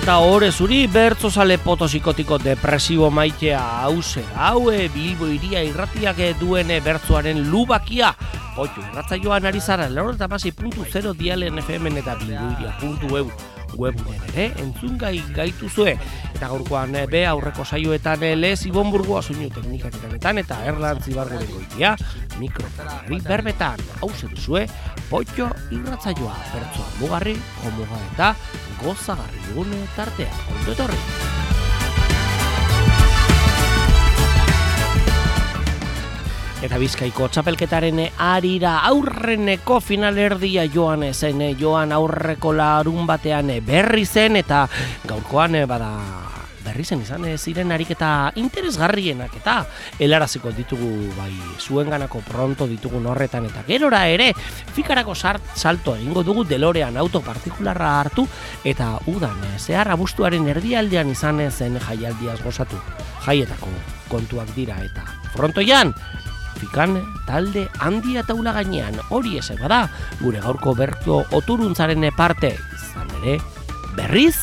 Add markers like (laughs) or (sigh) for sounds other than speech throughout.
Agurreta hore zuri, bertzo sale potosikotiko depresibo maitea hause, haue, bilbo iria irratiak duen bertzoaren lubakia. Oitu, irratza joan ari zara, lehor eta puntu zero dialen FM eta bilbo iria puntu eu webunen ere, entzun gai gaitu. Eta gaurkoan eh, be aurreko saioetan eh, lez Ibon Burgoa soinu teknikaketanetan eta Erlan Zibargure goitia mikrofonari berbetan. Hau zue, potxo irratzaioa, bertzoa mugarri, homuga eta gozagarri dugune tartea. Ondo etorri! Eta bizkaiko txapelketaren arira aurreneko finalerdia joan zen, joan aurreko larun batean berri zen, eta gaurkoan bada berri zen izan ziren ariketa interesgarrienak eta helaraziko ditugu bai zuenganako pronto ditugu horretan. Eta gerora ere fikarako sart, salto egingo dugu delorean auto partikularra hartu eta udan zehar abustuaren erdialdean izan zen jaialdiaz gozatu. Jaietako kontuak dira eta frontoian fikan talde handia taula gainean hori ese bada gure gaurko berto oturuntzaren parte izan ere berriz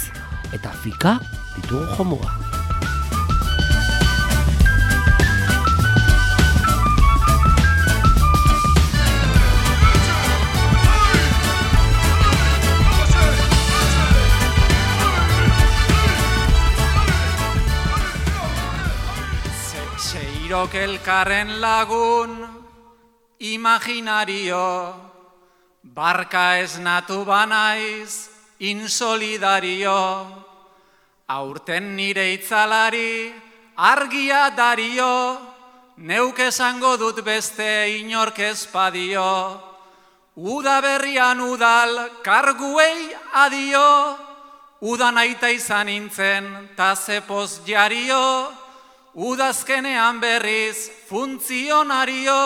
eta fika ditugu jomuga. Irok elkarren lagun, imaginario, barka ez natu banaiz, insolidario, aurten nire itzalari, argia dario, neuk esango dut beste inork ezpadio, uda berrian udal, karguei adio, udan aita izan intzen, ta zepoz jario, Udazkenean berriz funtzionario,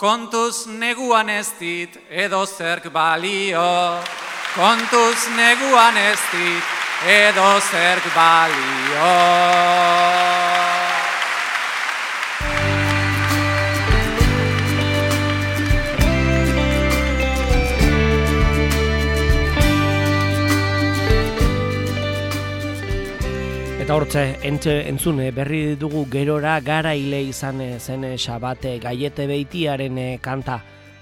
kontuz neguan ez dit edo zerk balio. Kontuz neguan ez dit edo zerk balio. Eta hortze, entze, entzune, berri dugu gerora gara hile izan zen sabate gaiete beitiaren eh, kanta.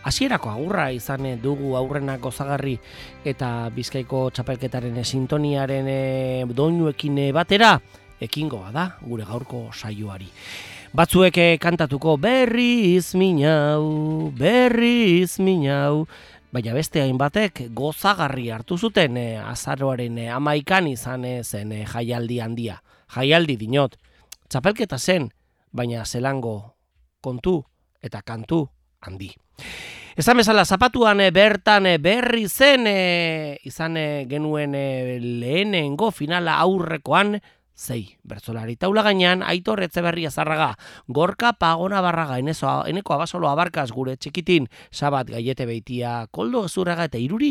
Hasierako agurra izan dugu aurrenak gozagarri eta bizkaiko txapelketaren sintoniaren eh, doinuekin batera, ekingoa da gure gaurko saioari. Batzuek eh, kantatuko berri izminau, berri izminau, baina beste hainbatek gozagarri hartu zuten e, azaroaren e, amaikan izan e, zen e, jaialdi handia. Jaialdi dinot, txapelketa zen, baina zelango kontu eta kantu handi. Ezan bezala, zapatuan bertan berri zen izan genuen lehenengo finala aurrekoan Zei, bertzolari taula gainean, aitor etzeberria zarraga, gorka pagona barraga, enezo, eneko abasolo abarkaz gure txikitin, sabat gaiete beitia, koldo gezurraga eta iruri,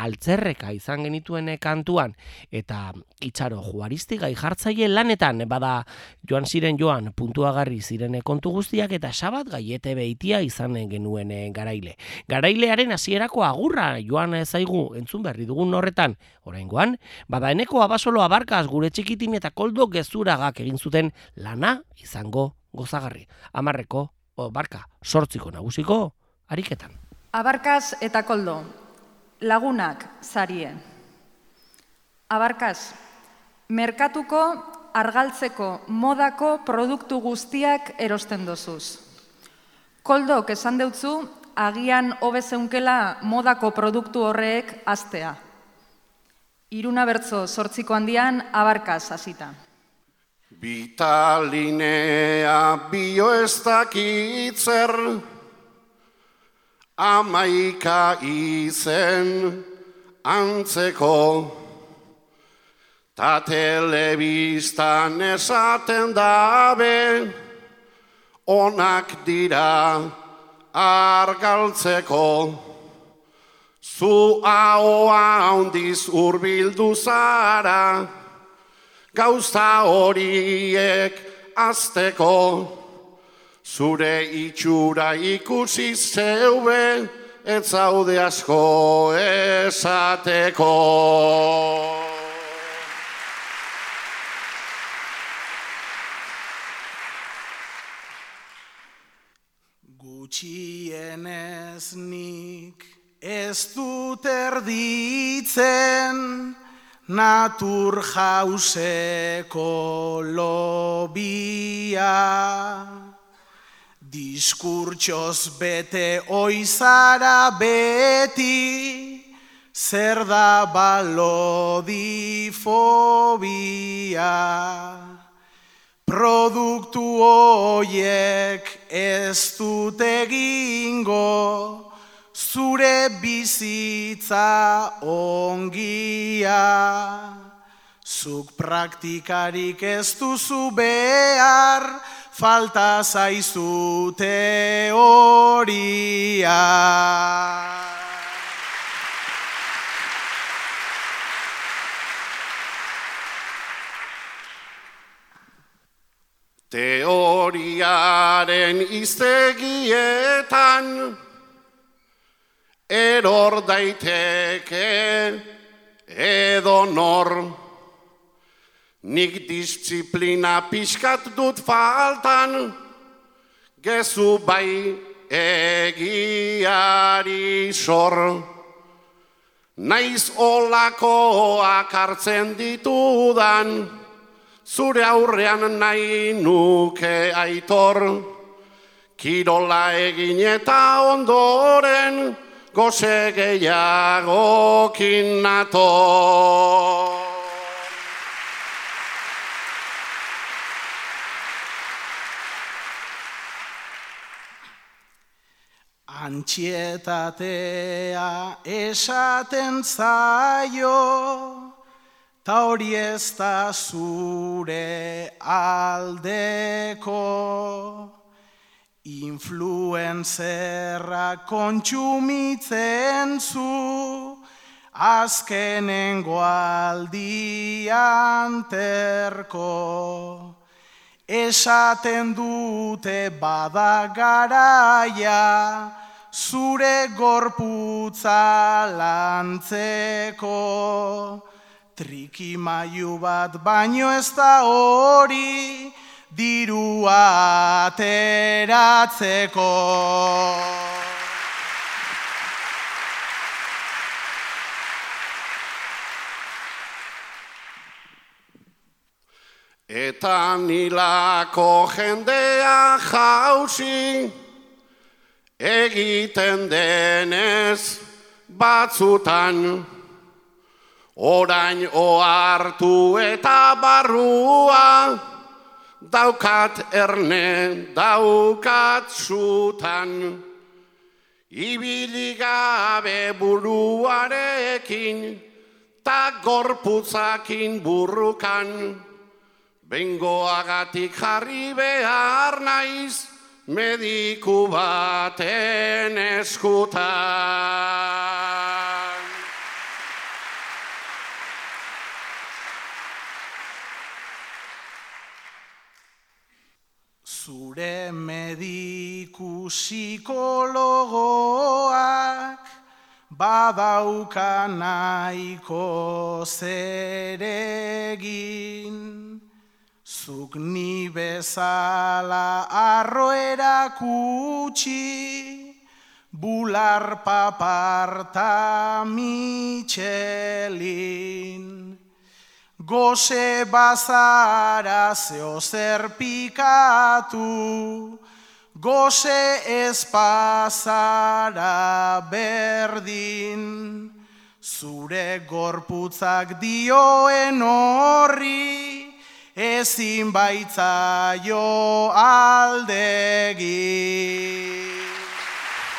altzerreka izan genituen kantuan, eta itxaro juaristi gai jartzaile lanetan, bada joan ziren joan puntuagarri ziren kontu guztiak, eta sabat gaiete beitia izan genuen garaile. Garailearen hasierako agurra joan zaigu entzun berri dugun horretan, oraingoan, bada eneko abasolo abarkaz gure txikitin eta koldo gezuragak egin zuten lana izango gozagarri. Amarreko, o, barka, sortziko nagusiko, ariketan. Abarkaz eta koldo, lagunak zarien. Abarkaz, merkatuko argaltzeko modako produktu guztiak erosten dozuz. Koldok esan deutzu, agian hobezeunkela modako produktu horrek astea. Iruna bertzo sortziko handian abarkaz hasita. Bitalinea bio ez dakitzer, amaika izen antzeko, ta telebistan esaten dabe, onak dira argaltzeko. Zu ahoa handiz urbildu zara, gauza horiek azteko. Zure itxura ikusi zeube, ez zaude asko esateko. Gutxienez nik ez dut erditzen natur jauseko lobia. Diskurtsoz bete oizara beti, zer da balodifobia. Produktu hoiek ez dut egingo, zure bizitza ongia. Zuk praktikarik ez duzu behar, falta zaizu teoria. Teoriaren iztegietan eror daiteke edo nor. Nik disiplina pixkat dut faltan, gezu bai egiari sor. Naiz olakoak hartzen ditudan, zure aurrean nahi nuke aitor. Kirola egin eta ondoren, goze gehiagokin nator. Antxietatea esaten zaio, ta hori ez da zure aldeko. Influenzerra kontsumitzen zu, azkenengo aldian terko. Esaten dute bada garaia, zure gorputza lantzeko. Trikimaiu bat baino ez da hori, dirua ateratzeko. Eta nilako jendea jausi, egiten denez batzutan, orain ohartu eta barrua, daukat erne, daukat zutan. Ibili gabe buruarekin, ta gorputzakin burrukan. Bengoagatik jarri behar naiz, mediku baten eskutan. Zure mediku psikologoak badauka nahiko zeregin. Zuk ni bezala arroera kutsi, bular paparta mitxelin. Goze bazara zeo zer pikatu, goze ez pasara berdin. Zure gorputzak dioen horri, ezin baitzaio aldegi.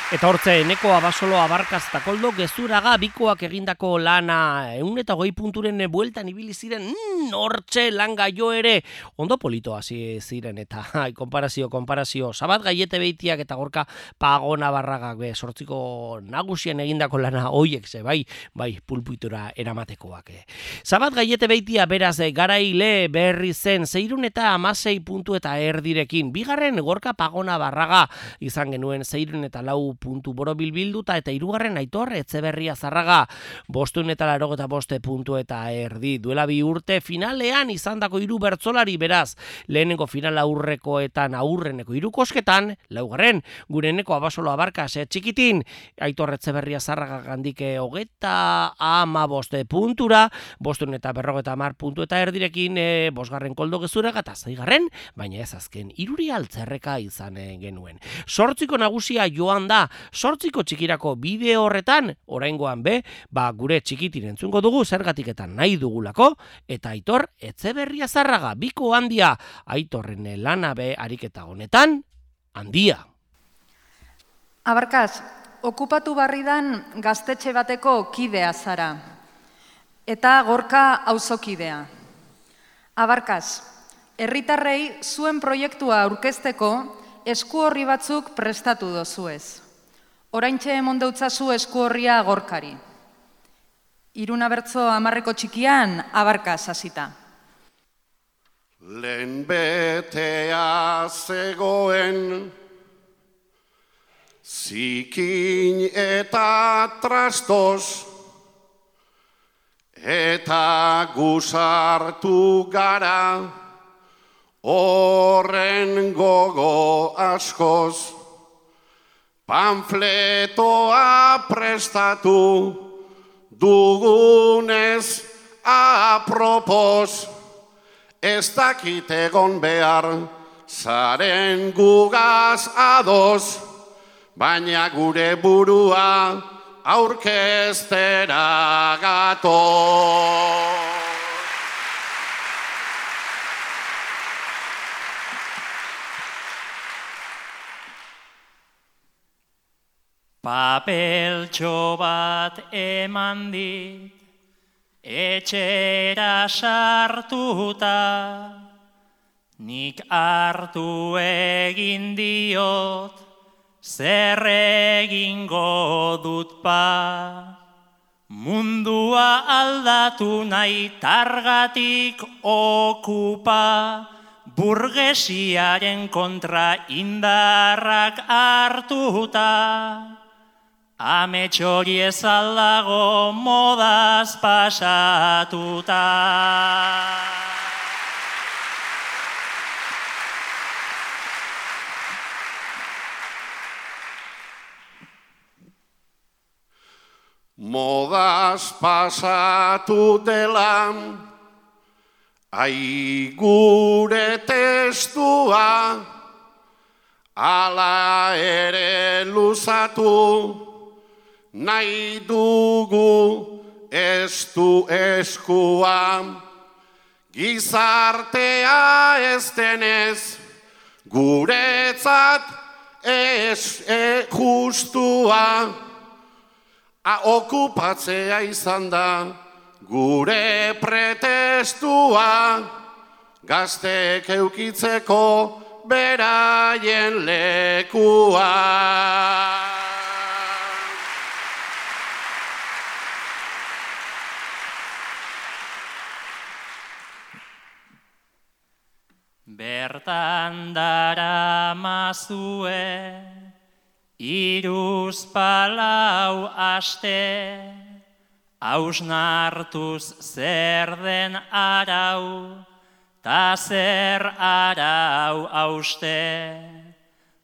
Eta hortze, eneko abasolo abarkaz eta koldo gezuraga bikoak egindako lana eun eta goi punturen bueltan ibili ziren mm, hortxe lan gaio ere ondo polito hasi ziren eta (laughs) ai, konparazio, konparazio sabat gaiete beitiak eta gorka pagona barragak be, sortziko nagusien egindako lana hoiek ze bai, bai pulpuitura eramatekoak. Eh. Sabat gaiete beitia beraz garaile berri zen zeirun eta amasei puntu eta erdirekin bigarren gorka pagona barraga izan genuen zeirun eta lau puntu borobil bilduta eta hirugarren aitor etzeberria zarraga bostun eta larogeta boste puntu eta erdi. Duela bi urte finalean izandako hiru bertzolari beraz lehenengo final aurrekoetan aurreneko hiru kosketan, laugarren gureneko abasolo abarka se txikitin aitor etzeberria zarraga gandike hogeta ama boste puntura, bostun eta berrogeta mar puntu eta erdirekin e, bosgarren koldo gezura eta zaigarren, baina ez azken iruri altzerreka izan eh, genuen. Sortziko nagusia joan da, sortziko txikirako bideo horretan, oraingoan be, ba gure txikitin entzungo dugu zergatiketan nahi dugulako, eta aitor etzeberria zarraga, biko handia, aitorren lana be ariketa honetan, handia. Abarkaz, okupatu barridan gaztetxe bateko kidea zara, eta gorka auzokidea. Abarkaz, herritarrei zuen proiektua aurkezteko esku horri batzuk prestatu dozuez. Oraintxe emon deutzazu esku horria gorkari. Iruna bertzo amarreko txikian abarkaz hasita. Lehen betea zegoen Zikin eta trastos Eta gusartu gara Horren gogo askoz Panfletoa prestatu Dugunez apropos Ez dakit egon behar Zaren gugaz ados Baina gure burua aurkeztera gato. Papeltxo bat eman dit, etxera sartuta, nik hartu egin diot, zer egingo dut pa. Mundua aldatu nahi targatik okupa, burgesiaren kontra indarrak hartuta. Ametxori ez aldago modaz pasatuta. Modaz pasatu dela, ai gure testua, ala ere luzatu, nahi dugu ez du eskua. Gizartea ez denez, guretzat ez e justua. A okupatzea izan da, gure pretestua. Gaztek eukitzeko beraien lekua. Bertan dara mazue, iruz palau aste, hausnartuz zer den arau, ta zer arau hauste.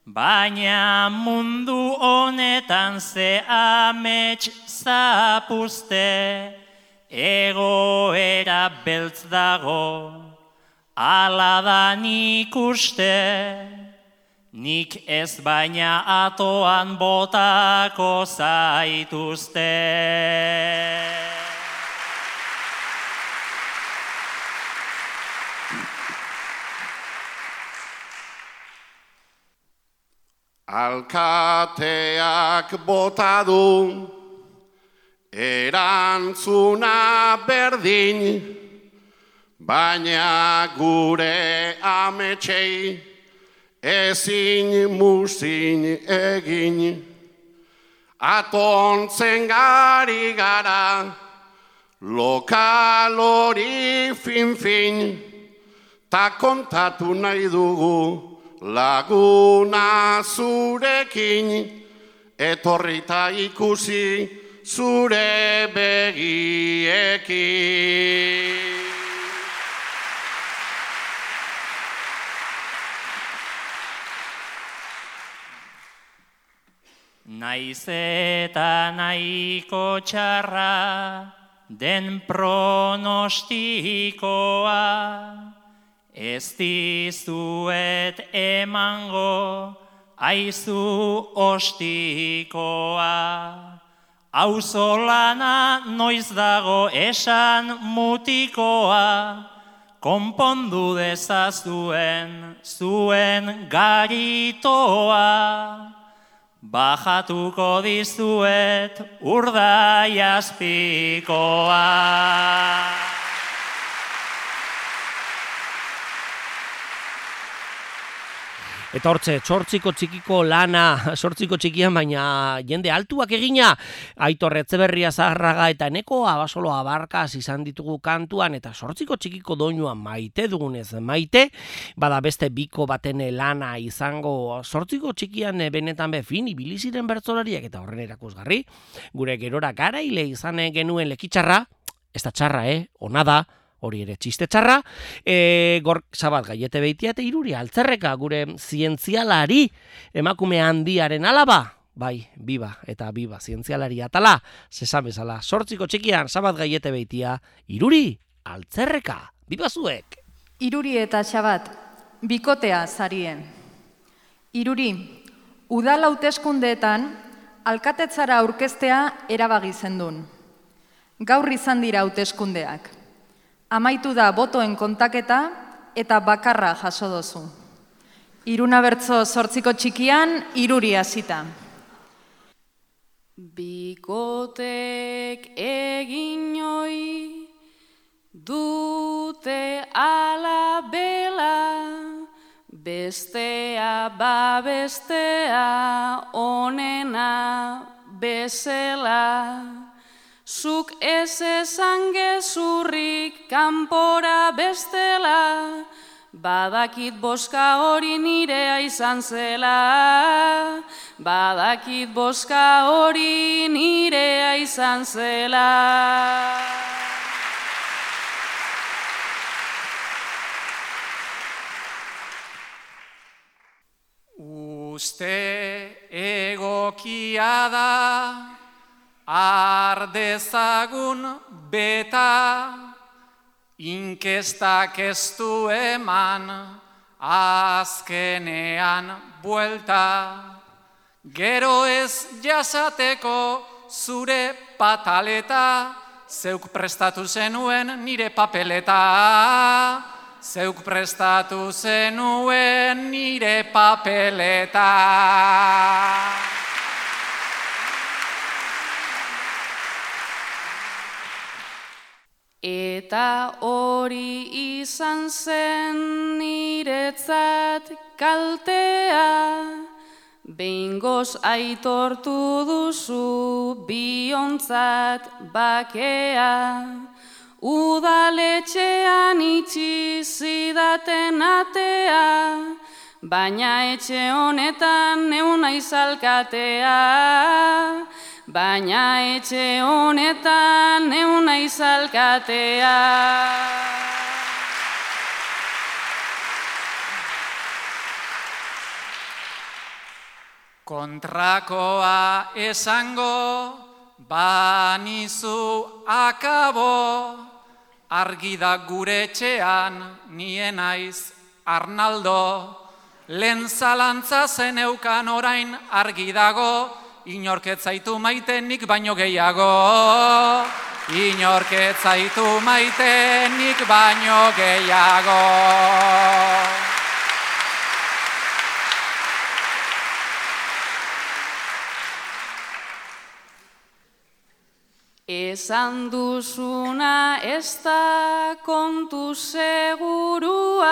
Baina mundu honetan ze amets zapuzte, egoera beltz dago, Ala da nik uste, nik ez baina atoan botako zaituzte. Alkateak bota du, erantzuna berdin, baina gure ametsei ezin musin egin. Atontzen gari gara, lokal hori fin-fin, ta kontatu nahi dugu laguna zurekin, etorrita ikusi zure begiekin. Naiz eta nahiko txarra den pronostikoa, ez dizuet emango aizu ostikoa. Auzolana noiz dago esan mutikoa, konpondu dezazuen zuen garitoa. Bajatuko dizuet urdai azpikoa. Eta hortze, sortziko txikiko lana, (laughs) sortziko txikian, baina jende altuak egina, aitor etzeberria zaharraga eta eneko abasolo abarkaz izan ditugu kantuan, eta sortziko txikiko doinuan maite dugunez maite, bada beste biko baten lana izango. Sortziko txikian benetan be fin ibiliziren bertzolariak eta horren erakusgarri, gure gerora garaile izan genuen lekitxarra, ez da txarra, eh? Ona da, hori ere txiste txarra, e, gor zabat gaiete behitia eta iruri altzerreka gure zientzialari emakume handiaren alaba, bai, biba eta biba zientzialari atala, zesan bezala, sortziko txikian zabat gaiete behitia, iruri altzerreka, biba zuek. Iruri eta xabat, bikotea zarien. Iruri, udal hauteskundeetan alkatetzara aurkeztea erabagi zendun. Gaur izan dira hauteskundeak. Amaitu da botoen kontaketa eta bakarra jaso dozu. Iruna bertzo sortziko txikian, iruri hasita. Bikotek egin oi dute ala bela, bestea ba bestea onena bezela. Zuk ez esan gezurrik kanpora bestela, badakit boska hori nirea izan zela. Badakit boska hori nirea izan zela. Uste egokia da, ardezagun beta, inkestak ez du eman, azkenean buelta. Gero ez jasateko zure pataleta, zeuk prestatu zenuen nire papeleta. Zeuk prestatu zenuen nire papeleta. Eta hori izan zen niretzat kaltea, Behingoz aitortu duzu biontzat bakea, Udaletxean itxi zidaten atea, Baina etxe honetan neuna izalkatea, baina etxe honetan neuna izalkatea. Kontrakoa esango, banizu akabo, argi da gure etxean nien naiz Arnaldo, lehen zalantza zen eukan orain argi dago, inorketzaitu maite nik baino gehiago. Inorketzaitu maite nik baino gehiago. Esan duzuna ez da kontu segurua,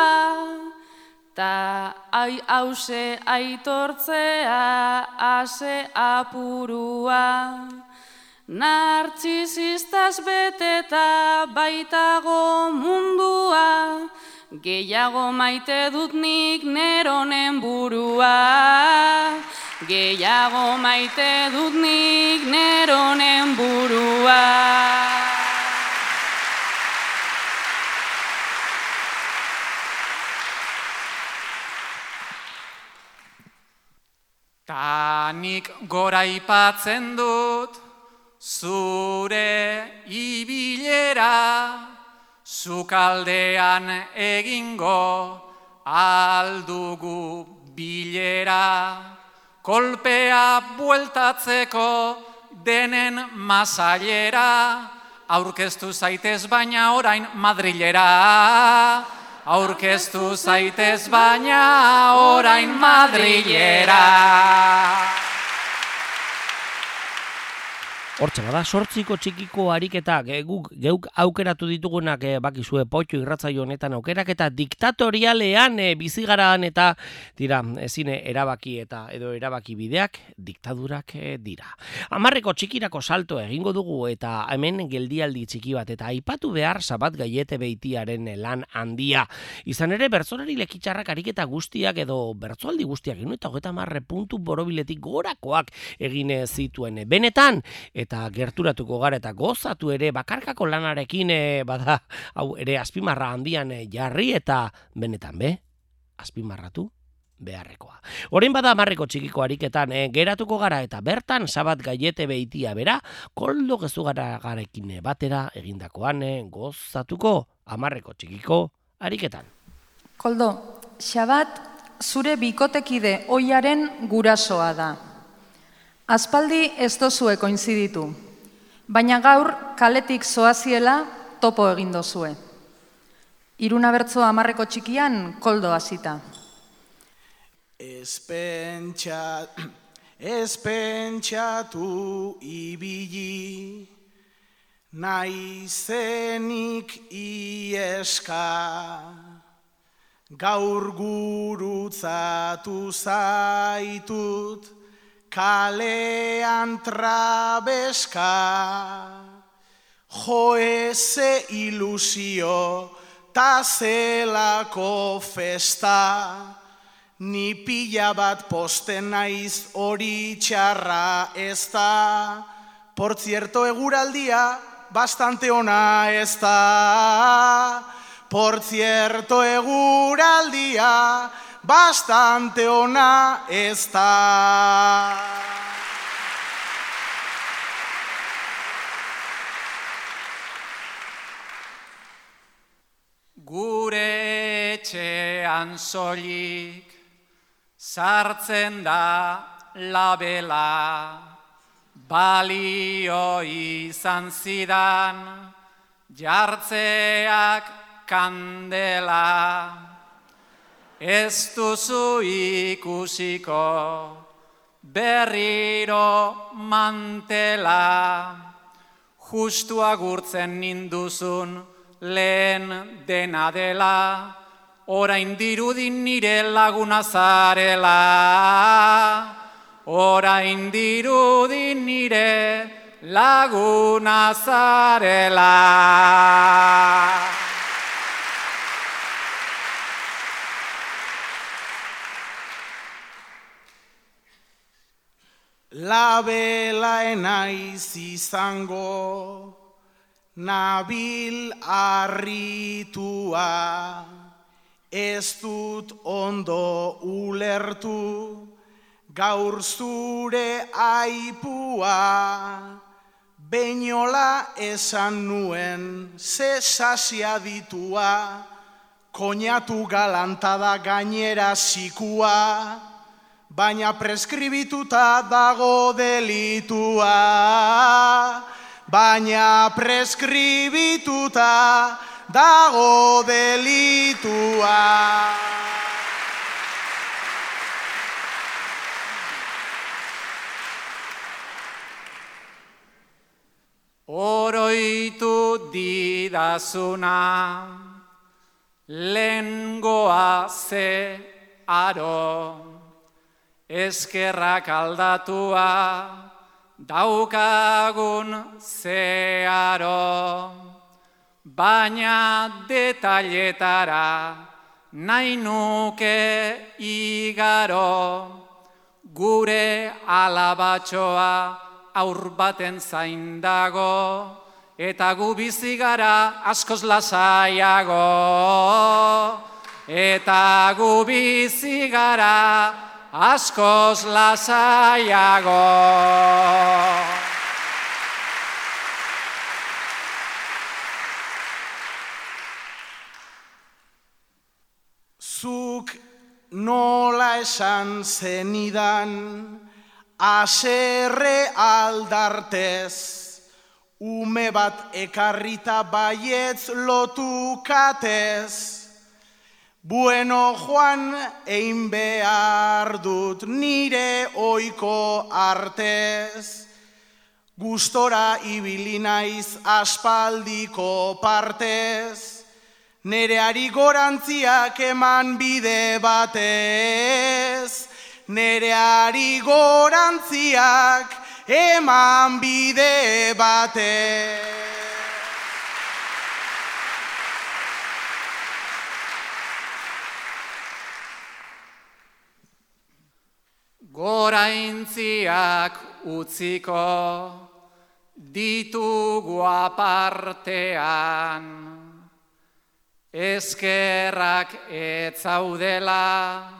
ta ai hause aitortzea ase apurua. Nartzizistaz beteta baitago mundua, gehiago maite dut nik neronen burua. gehiago maite dut nik neronen burua. Ta nik gora ipatzen dut, zure ibilera, zukaldean egingo aldugu bilera, kolpea bueltatzeko denen masailera, aurkeztu zaitez baina orain madrilera. Aurkeztu zaitez baina orain madrilera. Hortxe bada, sortziko txikiko ariketak, e, guk geuk aukeratu ditugunak e, bakizue potxo irratzaio honetan aukerak eta diktatorialean e, bizigaraan eta dira, ezine erabaki eta edo erabaki bideak diktadurak e, dira. Amarreko txikirako salto egingo dugu eta hemen geldialdi txiki bat eta aipatu behar sabat gaiete beitiaren lan handia. Izan ere, bertzolari lekitxarrak ariketa guztiak edo bertzoaldi guztiak eta hogeta marre puntu borobiletik gorakoak egin zituen. Benetan, eta gerturatuko gara eta gozatu ere bakarkako lanarekin e, bada hau ere azpimarra handian e, jarri eta benetan be azpimarratu beharrekoa. Orain bada marreko txikiko ariketan e, geratuko gara eta bertan sabat gaiete behitia bera koldo gezu gara garekin batera egindakoan e, gozatuko amarreko txikiko ariketan. Koldo, xabat zure bikotekide oiaren gurasoa da. Aspaldi ez dozue koinziditu, baina gaur kaletik zoaziela topo egin dozue. Iruna bertzo amarreko txikian koldo hasita. Espentsa, espentsatu (clears throat) ibili, naizenik ieska, gaur gurutzatu zaitut, kalean trabeska, jo eze ilusio, ta zelako festa, ni pila bat posten naiz hori txarra ez da, por cierto eguraldia, bastante ona ez da, por cierto eguraldia, bastante ona ez da. Gure etxean soilik sartzen da labela, balio izan zidan jartzeak kandela. Ez duzu ikusiko berriro mantela, justu agurtzen ninduzun lehen dena dela, orain dirudin nire laguna zarela. Orain dirudin nire laguna zarela. Labela enaiz izango, nabil arritua, ez dut ondo ulertu, gaur zure aipua, Beinola esan nuen, ze sasia ditua, koñatu galantada gainera zikua, baina preskribituta dago delitua. Baina preskribituta dago delitua. Oroitu didazuna, lengoa ze aro, eskerrak aldatua, daukagun zearo, baina detailetara nahi nuke igaro, gure alabatxoa aur baten zain dago, eta gu bizi gara askoz lasaiago. Eta gu bizi gara askoz lasaiago. Zuk nola esan zenidan, aserre aldartez, ume bat ekarrita baietz lotukatez. Bueno, Juan, egin behar dut nire oiko artez, gustora ibili naiz aspaldiko partez, Nereari gorantziak eman bide batez, Nereari gorantziak eman bide batez. Goraintziak utziko ditugu apartean, eskerrak etzaudela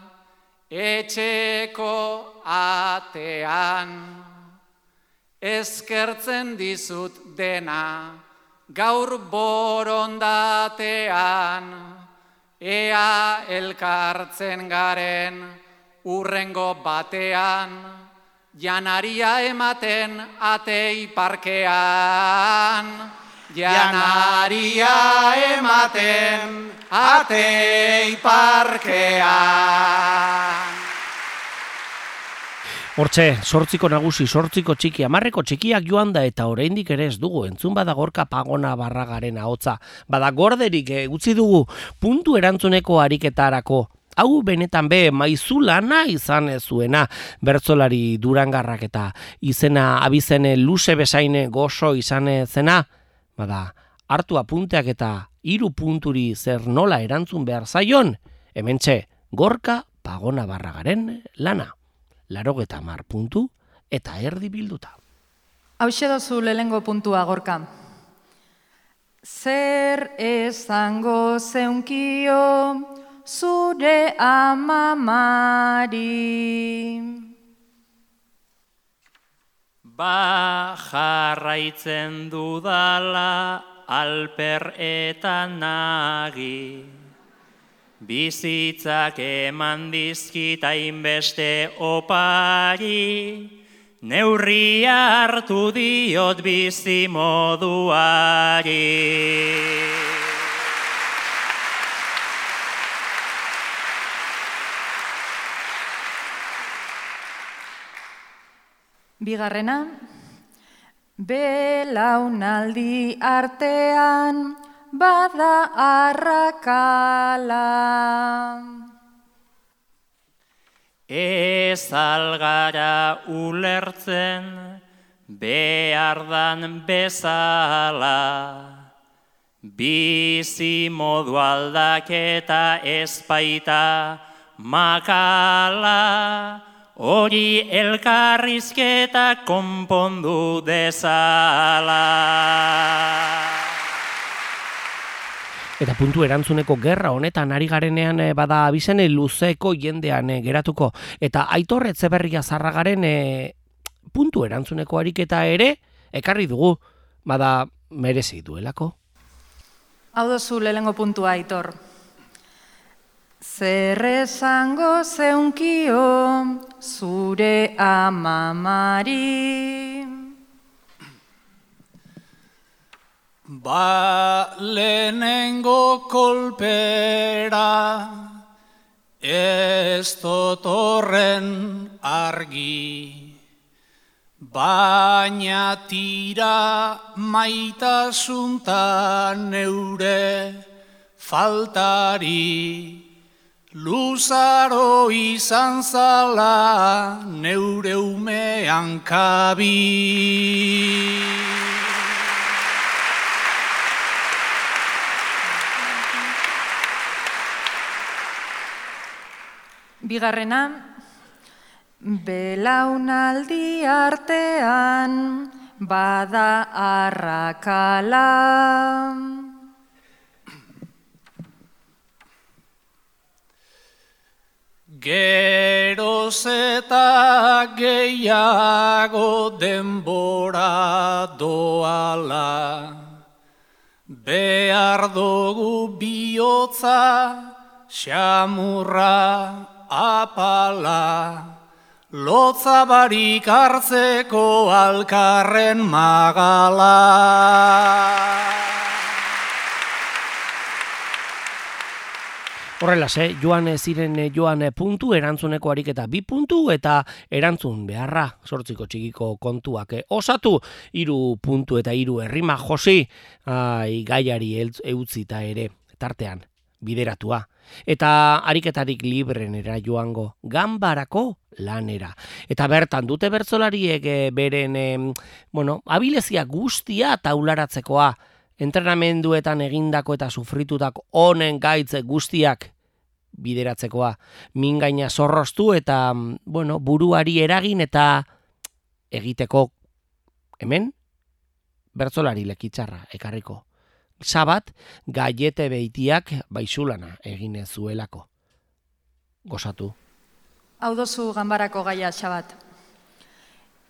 etxeko atean, eskertzen dizut dena gaur borondatean, ea elkartzen garen urrengo batean, janaria ematen atei parkean. Janaria ematen atei parkean. Hortxe, sortziko nagusi, sortziko txiki, amarreko txikiak joan da eta oraindik ere ez dugu, entzun bada gorka pagona barragaren ahotza. Bada gorderik eh, utzi dugu puntu erantzuneko ariketarako. Hau benetan be maizulana izan ez zuena bertzolari durangarrak eta izena abizene luze besaine gozo izan zena. Bada, hartu apunteak eta hiru punturi zer nola erantzun behar zaion, hementxe gorka pagona barragaren lana larogeta mar puntu eta erdi bilduta. Hauxe dozu lehengo puntua gorka. Zer esango zeunkio zure amamari. Ba jarraitzen dudala alper eta nagi. Bizitzak eman dizkit hainbeste opari, neurria hartu diot bizi Bigarrena, belaunaldi artean bada arrakala. Ez algara ulertzen behardan bezala, bizi modu aldaketa ezpaita makala, hori elkarrizketa konpondu dezala. Eta puntu erantzuneko gerra honetan ari garenean eh, bada abizene luzeko jendean eh, geratuko. Eta aitor etzeberria zarragaren e, puntu erantzuneko ariketa ere ekarri dugu. Bada merezi duelako. Hau dozu lehengo puntua aitor. Zer esango zeunkio zure amamari. Ba lehenengo kolpera ez totorren argi, baina tira maitasunta neure faltari, luzaro izan zala neure umean kabi. Bigarrena, Belaunaldi artean bada arrakala. Geroz eta gehiago denbora doala, behar dugu bihotza, xamurra apala, lotza barik hartzeko alkarren magala. Horrela, ze, joan ziren eh, joan eh, puntu, erantzuneko ariketa bi puntu, eta erantzun beharra, sortziko txikiko kontuak. eh. Osatu, hiru puntu eta hiru herrima josi, ai, gaiari eutzita ere, tartean, bideratua. Eta ariketarik librenera joango, ganbarako lanera. Eta bertan dute bertzolariek eh, beren, bueno, abilezia guztia taularatzekoa, entrenamenduetan egindako eta sufritutako honen gaitze guztiak bideratzekoa. Min gaina zorroztu eta, bueno, buruari eragin eta egiteko hemen bertzolari lekitzarra ekarriko. Sabat, gaiete beitiak baixulana egin zuelako. Gozatu. Hau dozu ganbarako gaia xabat.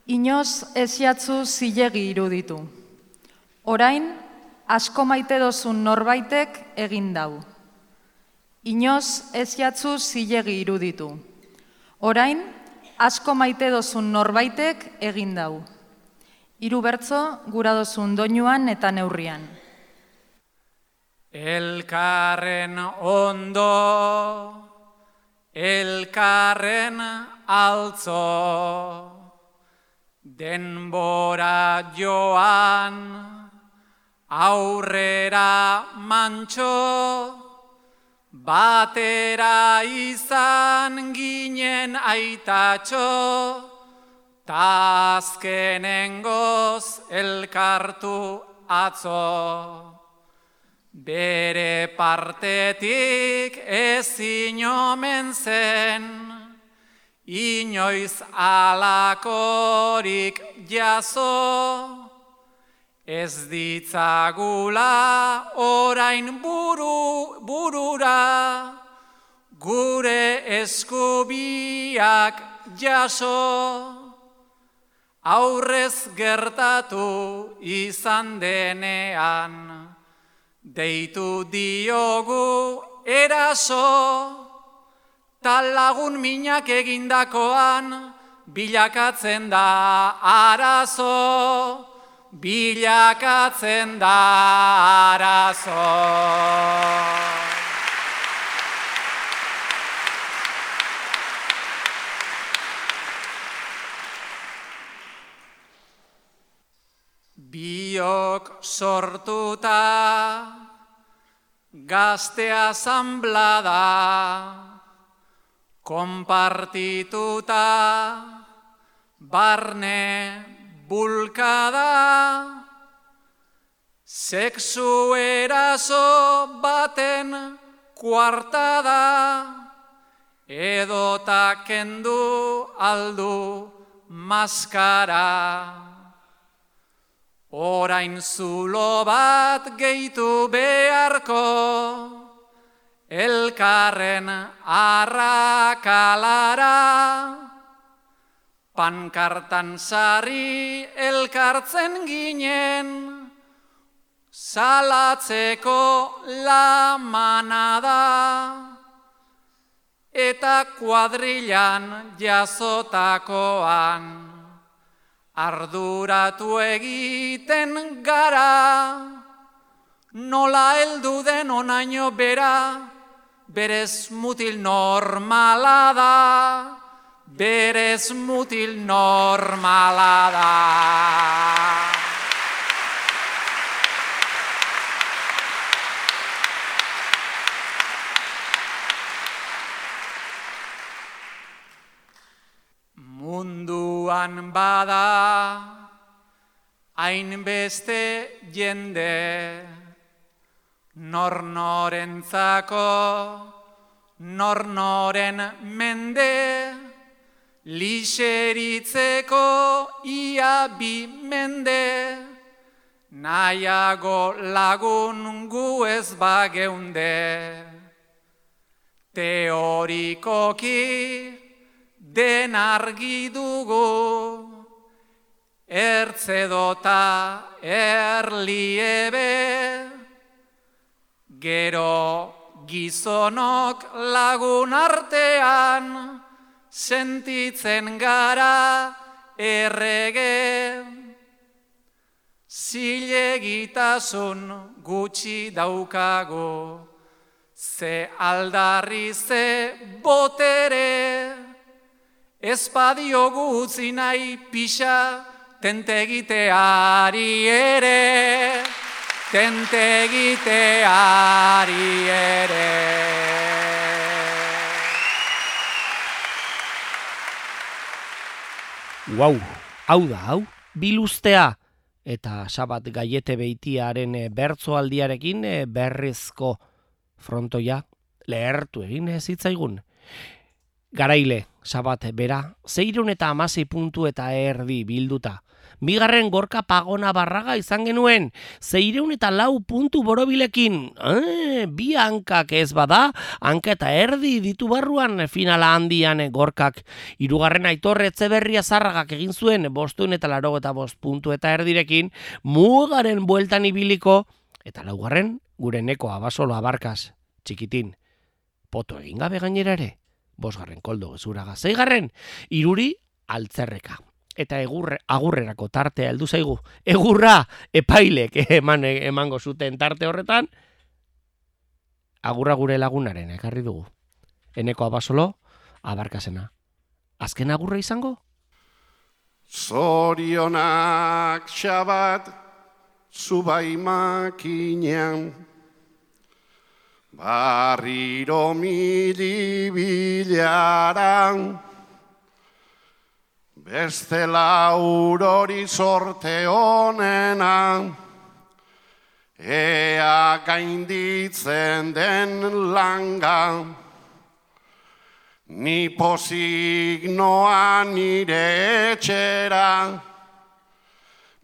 Inoz eziatzu zilegi iruditu. Orain, asko maite dozun norbaitek egin dau. Inoz eziatzu zilegi iruditu. Orain, asko maite dozun norbaitek egin dau. Hiru bertzo gura dozun doinuan eta neurrian. Elkarren ondo, elkarren altzo, denbora joan, aurrera mantxo, batera izan ginen aitatxo, ta azkenengoz elkartu atzo. Bere partetik ezin omen zen, inoiz alakorik jaso, ez ditzagula orain buru, burura, gure eskubiak jaso, aurrez gertatu izan denean. Deitu diogu eraso, tal lagun minak egindakoan, bilakatzen da arazo, bilakatzen da arazo. Biok sortuta, gazte asamblada, konpartituta, barne bulkada, sexu eraso baten kuartada, edota kendu aldu maskara. Orain zulo bat gehitu beharko, elkarren arrakalara, pankartan sari elkartzen ginen, salatzeko la manada, eta kuadrilan jazotakoan arduratu egiten gara, nola heldu den onaino bera, berez mutil normala da, berez mutil normala da. Munduan bada hainbeste jende nor norentzako nor noren mende lixeritzeko ia bi mende, nahiago lagun gu ez bageunde. Teorikoki den argi dugu, ertzedota erliebe, gero gizonok lagun artean, sentitzen gara errege. Zilegitasun gutxi daukago, ze aldarri ze botere, ezpadio gutzi nahi pixa tentegiteari ere, tentegiteari ere. Wow, hau da, hau, biluztea. Eta sabat gaiete beitiaren eh, bertzoaldiarekin eh, berrizko frontoia lehertu egin ez zitzaigun. Garaile, sabat bera, zeireun eta amasei puntu eta erdi bilduta. Bigarren gorka pagona barraga izan genuen, zeireun eta lau puntu borobilekin. Eh, bi hankak ez bada, hanka eta erdi ditu barruan finala handian gorkak. Hirugarren aitorre berria zarragak egin zuen, bostun eta laro eta bost puntu eta erdirekin, mugaren bueltan ibiliko, eta laugarren gure neko abasolo abarkaz, txikitin, poto egin gabe gainera ere, bosgarren koldo gezuraga, zeigarren, iruri altzerreka eta egurre, agurrerako tartea heldu zaigu. Egurra epailek eman emango zuten tarte horretan. Agurra gure lagunaren ekarri dugu. Eneko abasolo, abarkasena. Azken agurra izango? Zorionak xabat, zubai makinean, barriro mili bilaran, Beste laurori sorte honena, ea gainditzen den langa, ni posik noa nire etxera,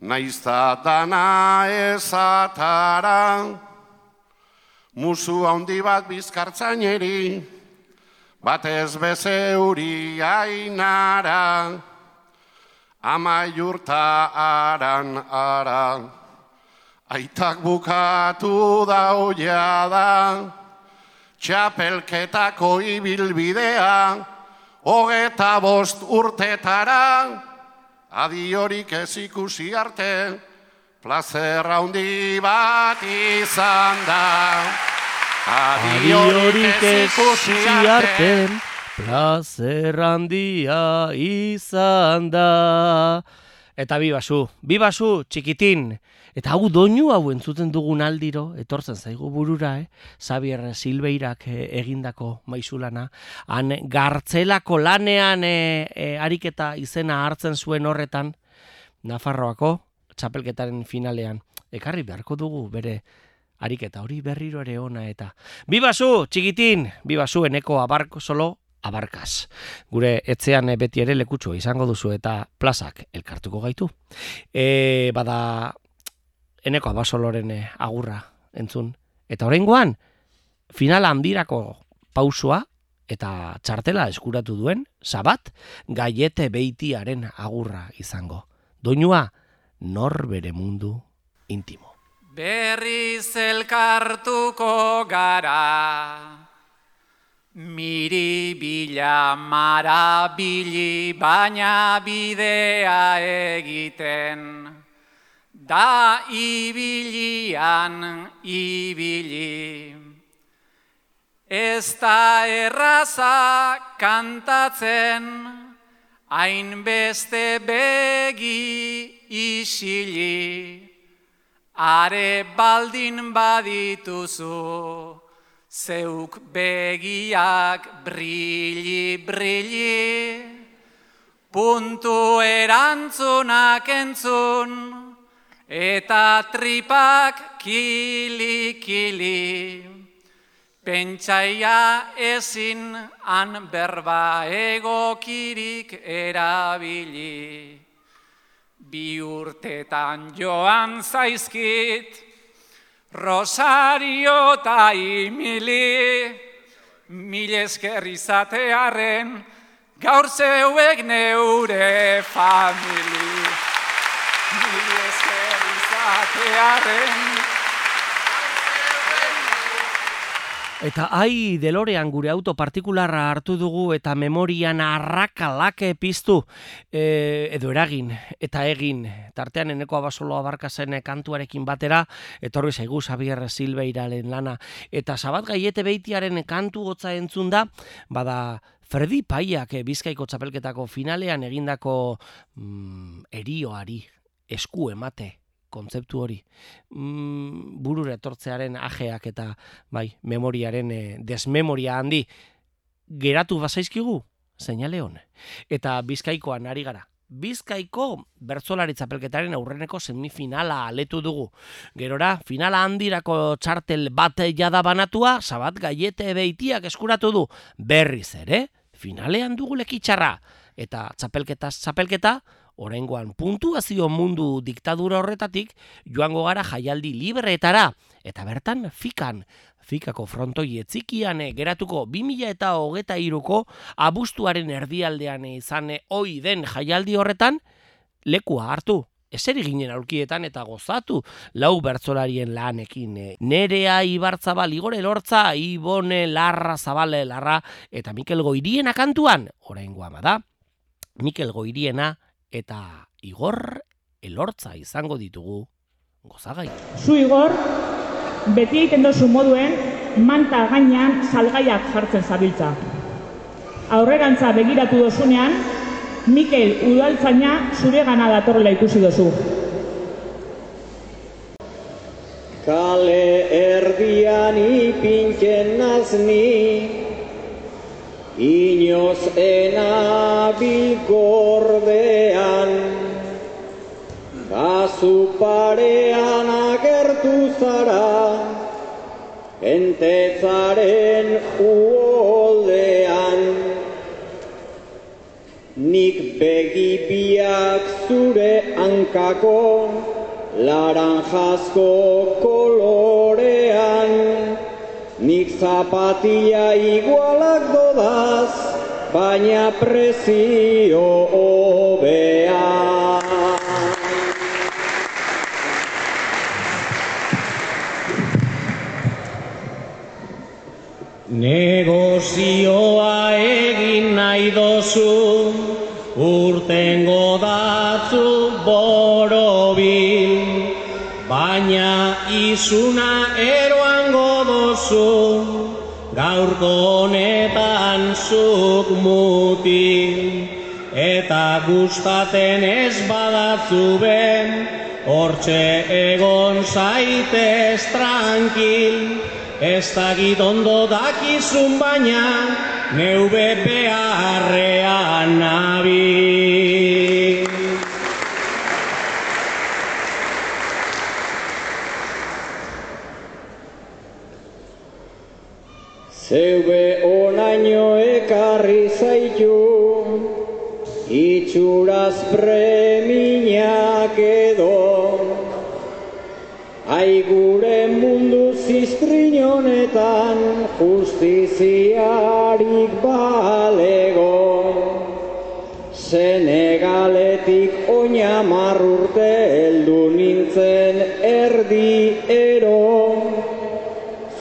naizta dana ezatara, musu handi bat bizkartzaineri, batez bezeuri ainara, amaiurta aran ara, aitak bukatu da oia da, txapelketako ibilbidea, hogeta bost urtetara, adiorik ez ikusi arte, plazerra handi bat izan da. Adiorik ez ikusi arte, Plazer handia izan da. Eta bi basu, bi basu, txikitin. Eta hau doinu hau entzuten dugun aldiro, etortzen zaigu burura, eh? Xavier Silbeirak eh, egindako maizulana. Han gartzelako lanean eh, eh, ariketa izena hartzen zuen horretan, Nafarroako txapelketaren finalean. Ekarri beharko dugu bere ariketa hori berriro ere ona eta. Bi basu, txikitin, bi basu eneko abarko solo, abarkaz. Gure etzean eh, beti ere lekutsu izango duzu eta plazak elkartuko gaitu. E, bada eneko abasoloren eh, agurra entzun. Eta oraingoan final handirako pausua eta txartela eskuratu duen sabat gaiete beitiaren agurra izango. Doinua nor bere mundu intimo. Berriz elkartuko gara Miri bila marabili baina bidea egiten, da ibilian ibili. Ez da erraza kantatzen, hainbeste begi isili, are baldin badituzu zeuk begiak brilli, brilli, puntu erantzunak entzun, eta tripak kili, kili. Pentsaia ezin han berba egokirik erabili. Bi urtetan joan zaizkit, Rosario eta imili, mil esker izatearen, gaur zeuek neure famili. Mil esker izatearen, Eta ai delorean gure auto partikularra hartu dugu eta memorian arrakalake piztu e, edo eragin eta egin. Tartean eneko abasolo abarkazen kantuarekin batera etorri zaigu Xavier Silveiralen lana. Eta sabat gaiete beitiaren kantu gotza entzun da bada Fredi Paiak Bizkaiko txapelketako finalean egindako mm, erioari esku emate kontzeptu hori mm, burure etortzearen ajeak eta bai memoriaren e, desmemoria handi geratu bazaizkigu seinale hon eta bizkaikoan ari gara Bizkaiko bertzolari txapelketaren aurreneko semifinala aletu dugu. Gerora, finala handirako txartel bat jada banatua, sabat gaiete beitiak eskuratu du. Berriz ere, finalean dugu lekitxarra. Eta txapelketaz txapelketa, Oraingoan puntuazio mundu diktadura horretatik joango gara jaialdi libreetara eta bertan fikan Fikako frontoi etzikian geratuko 2000 eta hogeta iruko abustuaren erdialdean izan oi den jaialdi horretan lekua hartu. Eseri ginen aurkietan eta gozatu lau bertzolarien lanekin. Nerea Ibartzabal Igore Lortza, Ibone Larra Zabale Larra eta Mikel Goiriena kantuan. Oraingoa bada, Mikel Goiriena eta Igor elortza izango ditugu gozagai. Zu Igor, beti egiten dozu moduen, manta gainean salgaiak jartzen zabiltza. Aurrerantza begiratu dozunean, Mikel Udaltzaina zure gana datorrela ikusi dozu. Kale erdian ipintzen nazni, Inoz enabil gordean, Bazu parean agertu zara, Entetzaren uoldean. Nik begibiak zure hankako, Laranjazko kolorean, Nik zapatilla igualak dodaz, baina prezio obea. Negozioa egin nahi dozu, urtengo datzu borobil, baina izuna eroango dozu, gaurko honetan zuk muti, eta gustaten ez badatzu ben, hortxe egon zaitez tranquil, ez dakit ondo dakizun baina, neube beharrean nabil. Zeube onaino ekarri zaitu, itxuraz premiak edo. Aigure mundu ziztrin honetan, justiziarik balego. Senegaletik oina marrurte heldu nintzen erdi ero.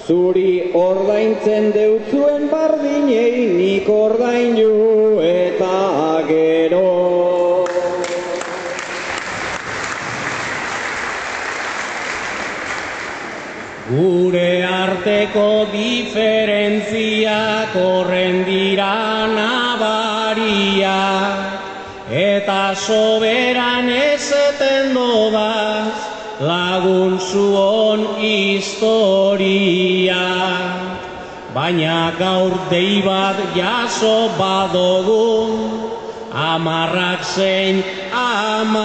Zuri ordaintzen deutzuen bardinei nik ordainu eta gero. Gure arteko diferentziak horren dira nabaria eta soberan ezeten dodaz lagun zuon historia. Baina gaur dei bat jaso badogu, amarrak zein amabiak,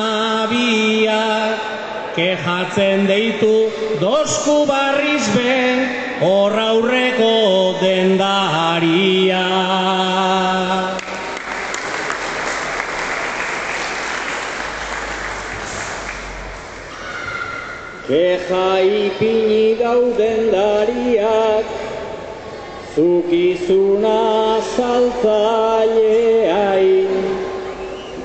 kejatzen deitu dosku barriz be, hor aurreko dendaria. Keja ipini dauden dariak, zukizuna saltzaileain.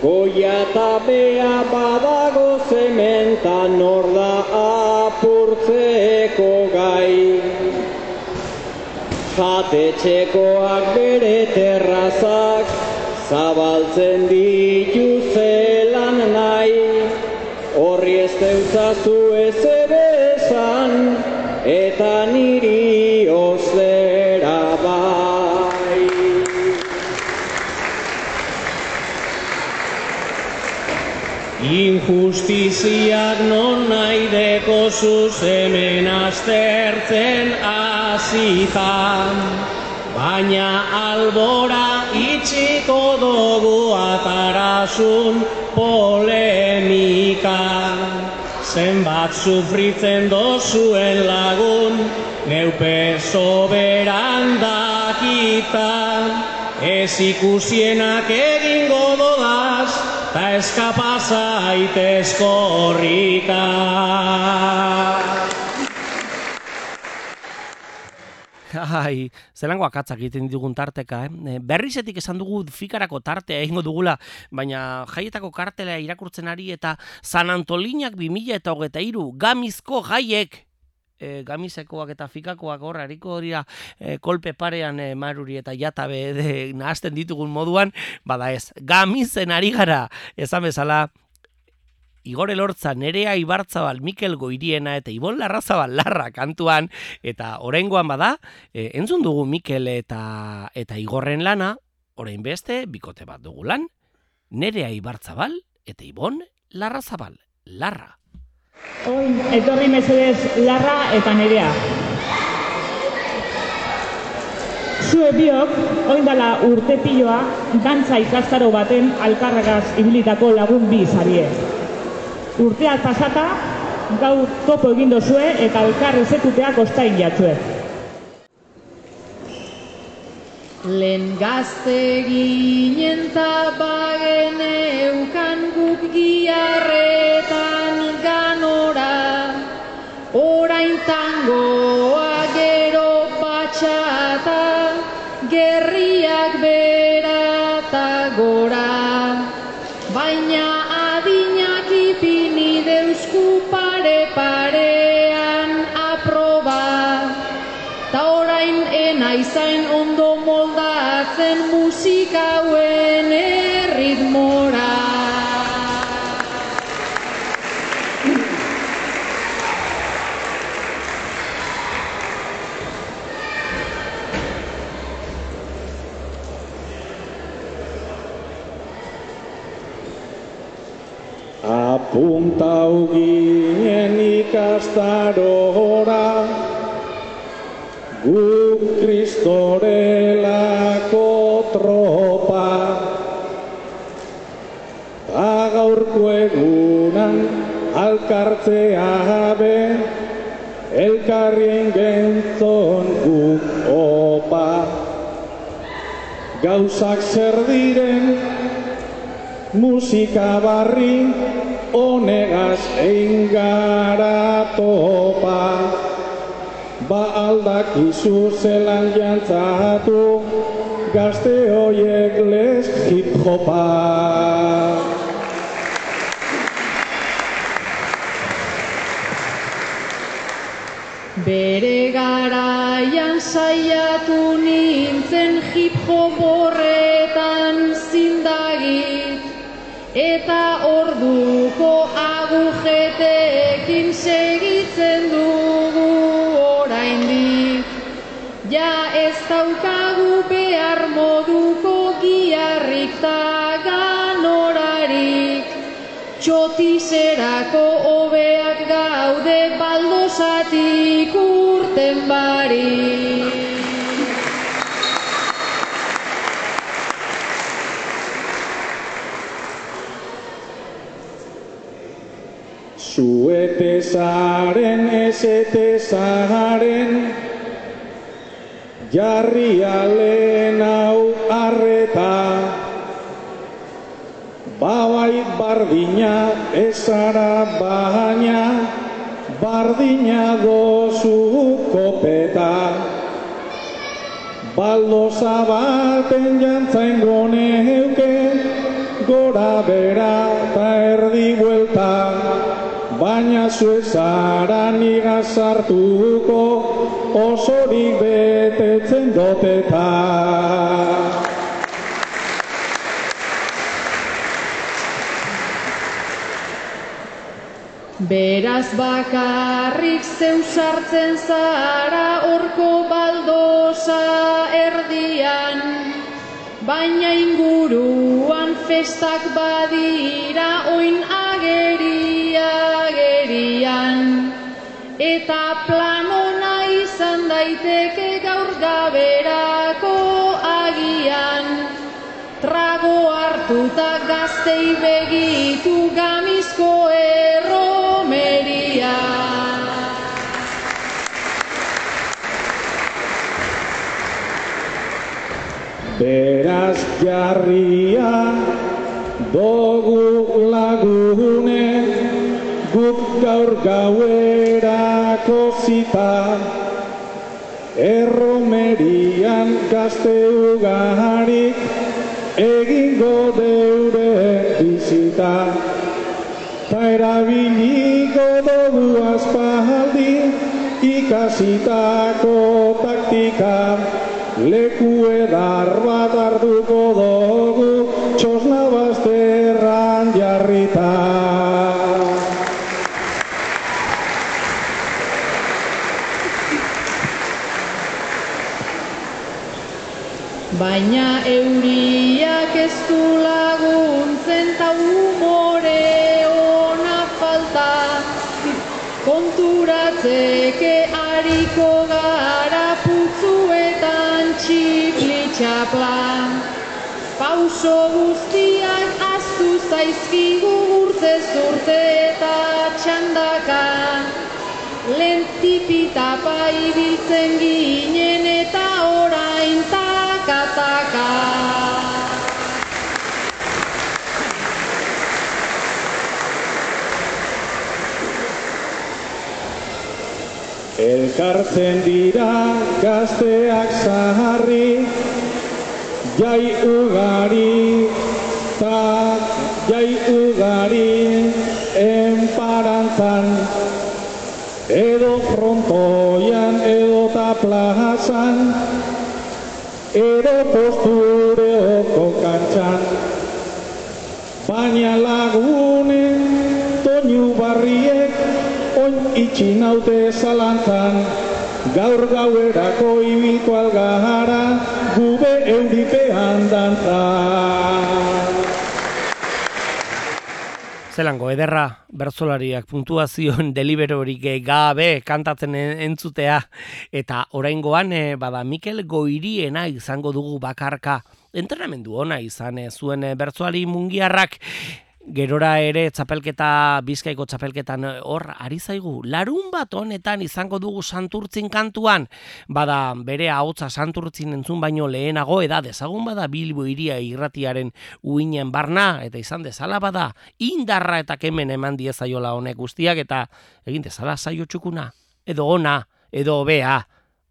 Goia eta bea badago zementa nor da apurtzeko gai. Jatetxekoak bere terrazak, zabaltzen ditu zelan nahi. Horri ez deutzazu ez ere esan, eta niri ozera bai. Injustiziak non nahi deko zuzemen aztertzen azitan, baina albora itxiko dugu atarasun polemika. Zenbat sufritzen dozuen lagun, neupe soberan dakita, ez ikusienak egingo dodaz, ta eskapasa aitez korrika. Ai, zelango akatzak egiten ditugun tarteka, eh? E, Berrizetik esan dugu fikarako tartea egingo dugula, baina jaietako kartela irakurtzen ari eta San Antolinak 2000 eta hogeta iru, gamizko jaiek, e, gamizekoak eta fikakoak hor hariko dira e, kolpe parean e, maruri eta jatabe de, nahazten ditugun moduan, bada ez, gamizen ari gara, esan bezala, Igor Elortza, Nerea Ibartzabal, Mikel Goiriena eta Ibon Larrazabal Larra kantuan eta oraingoan bada, e, entzun dugu Mikel eta eta Igorren lana, orain beste bikote bat dugu lan, Nerea Ibartzabal eta Ibon Larrazabal Larra. Oin, etorri mesedez larra eta nerea. Zue biok, oin dala urte piloa, dantza ikastaro baten alkarragaz ibilitako lagun bi zarie. Urteak pasata, gaur topo egin dozue eta elkar ezekuteak ostain jatzue. Lehen gazte ginen ta bagen eukan guk giarretan ganora, orain tangoa gero batxata, gerriak Apuntau ginen ikastarora, guk kristorelako tropa. Ta gaurko egunan alkartzea be, elkarrien gentzon guk opa. Gauzak zer diren, musika barri honegaz egin gara topa. Ba aldakizu zelan jantzatu gazte hoiek les hip hopa. Bere garaian saiatu nintzen hip hop horretan zindagit eta orduko agujetekin segitzen dugu oraindik. Ja ez daukagu behar moduko giarrik ta ganorarik, txotizerako hobeak gaude baldosatik urten barik. Zaren, ezete zaren, jarri alen hau arreta, Babai bardina ezara baina, bardina dozu kopeta. Baldoza baten jantzain goneuke, gora bera eta erdi buelta, baina zuezara niga sartuko, osorik betetzen doteta. Beraz bakarrik zeu sartzen zara orko baldosa erdian, baina inguruan festak badira oin ageria Eta planona izan daiteke gaur gaberako agian, trago hartuta gaztei begitu gamizko erromeria. Beraz jarria dogu lagune guk gaur gauerako zita erromerian gazte ugarik egingo deure bizita. Ta erabiliko dugu aspaldi ikasitako taktika leku edar bat hartuko dugu Baina euriak ez du laguntzen ta umore ona falta. Konturatzeke hariko gara putzuetan txiplitxapla Pauso guztiak aztu zaizkigu urte eta txandaka. Lentipitapa ibiltzen ginen Elkartzen dira gazteak zaharri, jai ugari, ta jai ugari, enparantzan, edo frontoian edo ta plazan, edo postureoko kantxan. Baina lagunen itxi naute zalantzan, gaur gauerako ibilko algahara, gube euripean dantzan. Zelango, ederra bertzolariak puntuazioen deliberorik gabe kantatzen en- entzutea. Eta oraingoan eh, bada Mikel Goiriena izango dugu bakarka. Entrenamendu ona izan eh, zuen eh, bertsolari mungiarrak. Gerora ere txapelketa, bizkaiko txapelketan eh, hor ari zaigu. Larun bat honetan izango dugu santurtzin kantuan. Bada bere ahotsa santurtzin entzun baino lehenago eda dezagun bada Bilbo iria irratiaren uinen barna eta izan dezala bada indarra eta kemen eman diezaiola honek guztiak eta egin dezala saio txukuna edo ona edo hobea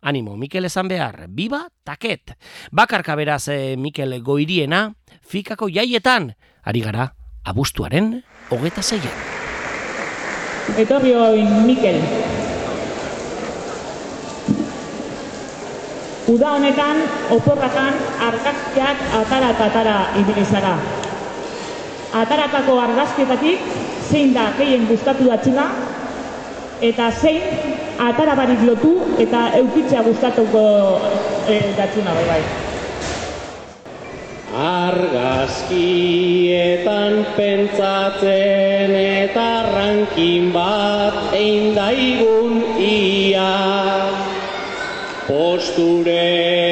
Animo, Mikel esan behar, biba taket. Bakarka beraz eh, Mikel goiriena, fikako jaietan, ari gara, abuztuaren hogeta zeian. Etorri oin Mikel. Uda honetan, oporrakan argazkiak atara eta atara ibili zara. Ataratako argazkietatik zein da gehien gustatu datxuna, eta zein atara barik lotu eta eukitzea gustatuko e, datxuna bai bai. Argazkietan pentsatzen eta rankin bat egin daigun ia. Postureoa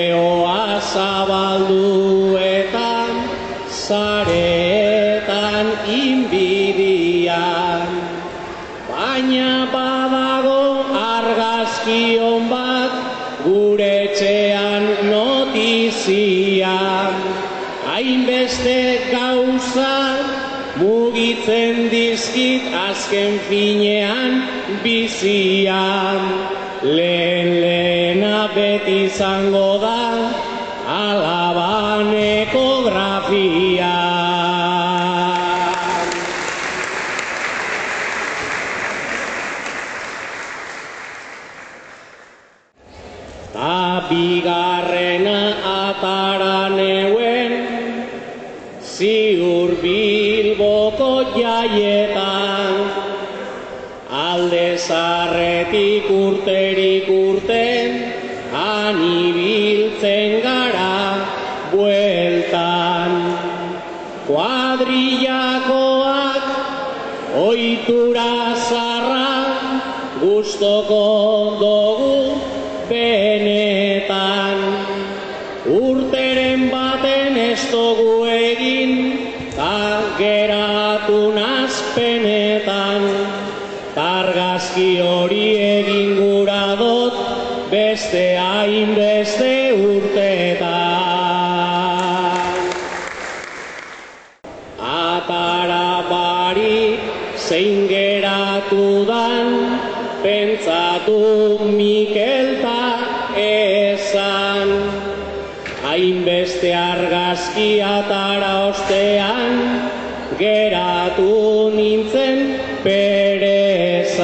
azken finean bizian. Lehen lehena beti izango da alabaneko grafia. Ta bigarrena atara neuen ziur bilboko jaietan zarretik urterik urten anibiltzen gara bueltan. Kuadrillakoak oitura zarra gustoko argazki atara ostean geratu nintzen perezan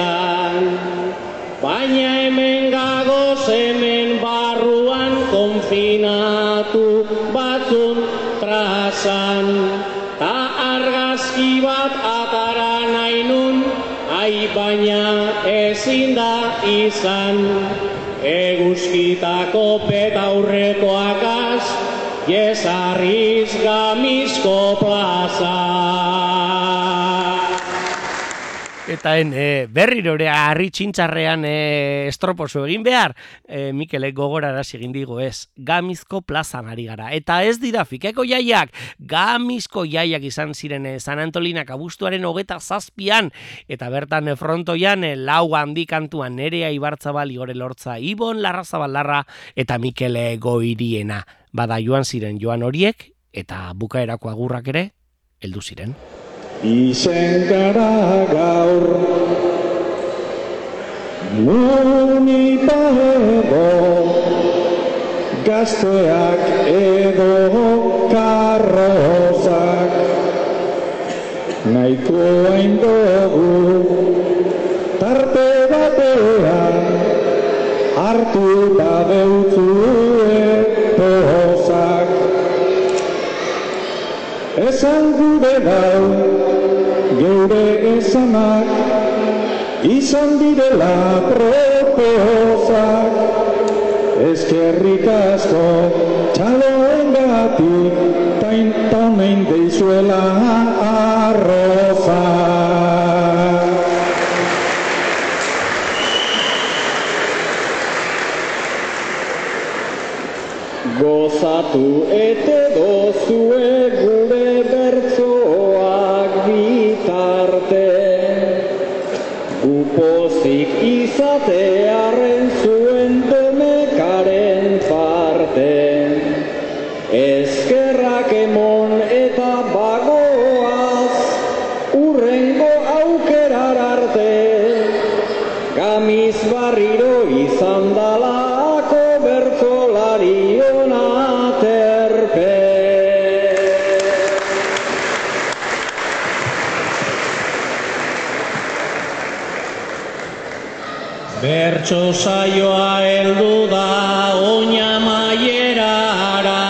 baina hemen gagoz hemen barruan konfinatu batzun trazan ta argazki bat atara nahi nun ai baina ezin da izan. Eguzkitako betaurrekoakaz jesarriz gamizko plaza Eta en, e, berriro ere harri txintxarrean e, estroposo egin behar, e, Mikelek gogorara egin digo ez, gamizko plazan ari gara. Eta ez dira fikeko jaiak, gamizko jaiak izan ziren e, San Antolinak abuztuaren hogeta zazpian, eta bertan e, frontoian e, lau handi kantuan nerea ibartzabal igore lortza, Ibon Larrazabal Larra eta Mikele goiriena. Bada joan ziren joan horiek, eta bukaerako agurrak ere, heldu ziren. Izen gara gaur Munipego Gazteak edo karrozak. Nahiko hain dugu Tarte batean. Hartu da deutzue pozak Esan gure dau, geure esanak, izan direla proposak. Eskerrik asko, txaloen gatik, tain taunein deizuela arroza. Gozatu ete dozue Bertso saioa heldu da oina maierara,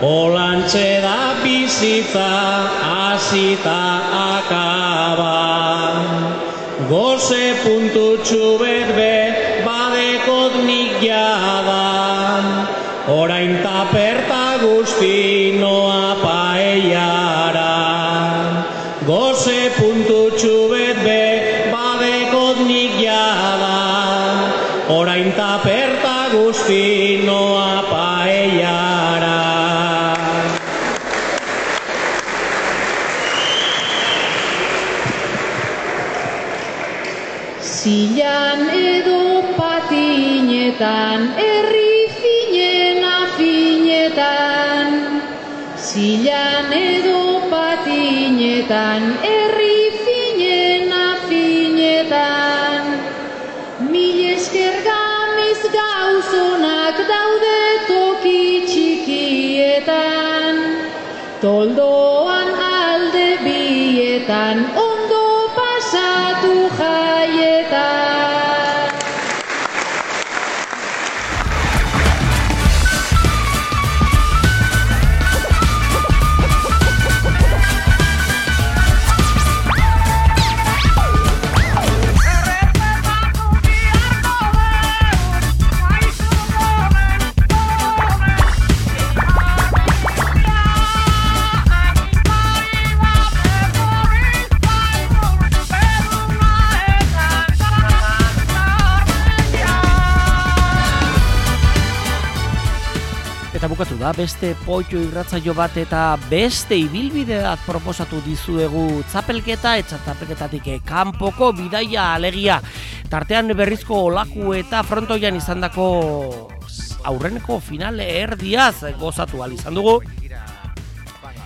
Olantxe da bizitza hasita akaba. Goze puntutxu bet be badekot nik jadan, orain taperta beste poitio irratzaio bat eta beste ibilbide bat proposatu dizuegu txapelketa, etxa txapelketatik eh, kanpoko bidaia alegia. Tartean berrizko olaku eta frontoian izandako aurreneko finale erdiaz gozatu al izan dugu.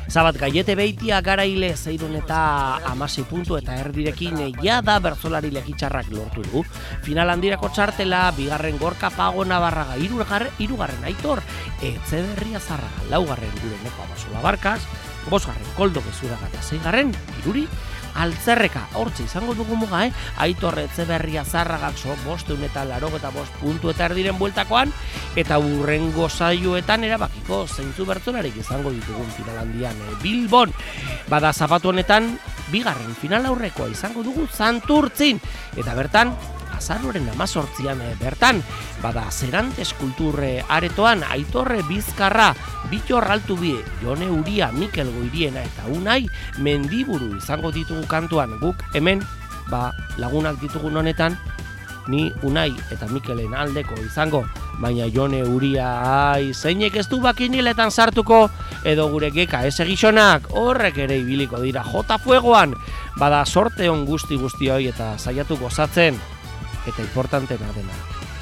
Zabat gaiete beitia garaile zeirun eta amasi puntu eta erdirekin ja da berzolari lekitxarrak lortu du. Final handirako txartela, bigarren gorka pago nabarraga, irugarren, irugarren aitor, etze berria zarraga, laugarren gure neko abasola barkaz, bosgarren koldo gezuraga eta zeigarren, iruri, altzerreka, hortze izango dugu muga, eh? Aitor Etzeberria zarragak so, bosteun eta laro eta bost puntu eta erdiren bueltakoan, eta urrengo saioetan erabakiko zeintzu bertzolarik izango ditugun final handian eh? Bilbon. Bada zapatu honetan, bigarren final aurrekoa izango dugu Santurtzin, eta bertan, azaroren amazortzian eh, bertan, bada Zerantes kulturre aretoan Aitorre Bizkarra, Bitor Altubie, Jone Uria, Mikel Goiriena eta Unai mendiburu izango ditugu kantuan. Guk hemen ba, lagunak ditugun honetan ni Unai eta Mikelen aldeko izango. Baina Jone Uria ai, zeinek ez du bakiniletan sartuko edo gure geka ez egisonak horrek ere ibiliko dira. Jota fuegoan bada sorte on guzti guzti hoi eta saiatu gozatzen eta importantena dena,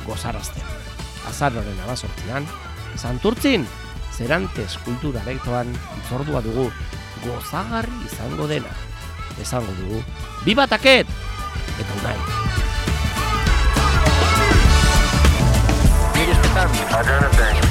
gozarazten. Azaroren abazortzian, Santurtzin, Zerantes kultura lektoan itzordua dugu, gozagarri izango dena. Esango dugu, bibataket! Eta unai. Nire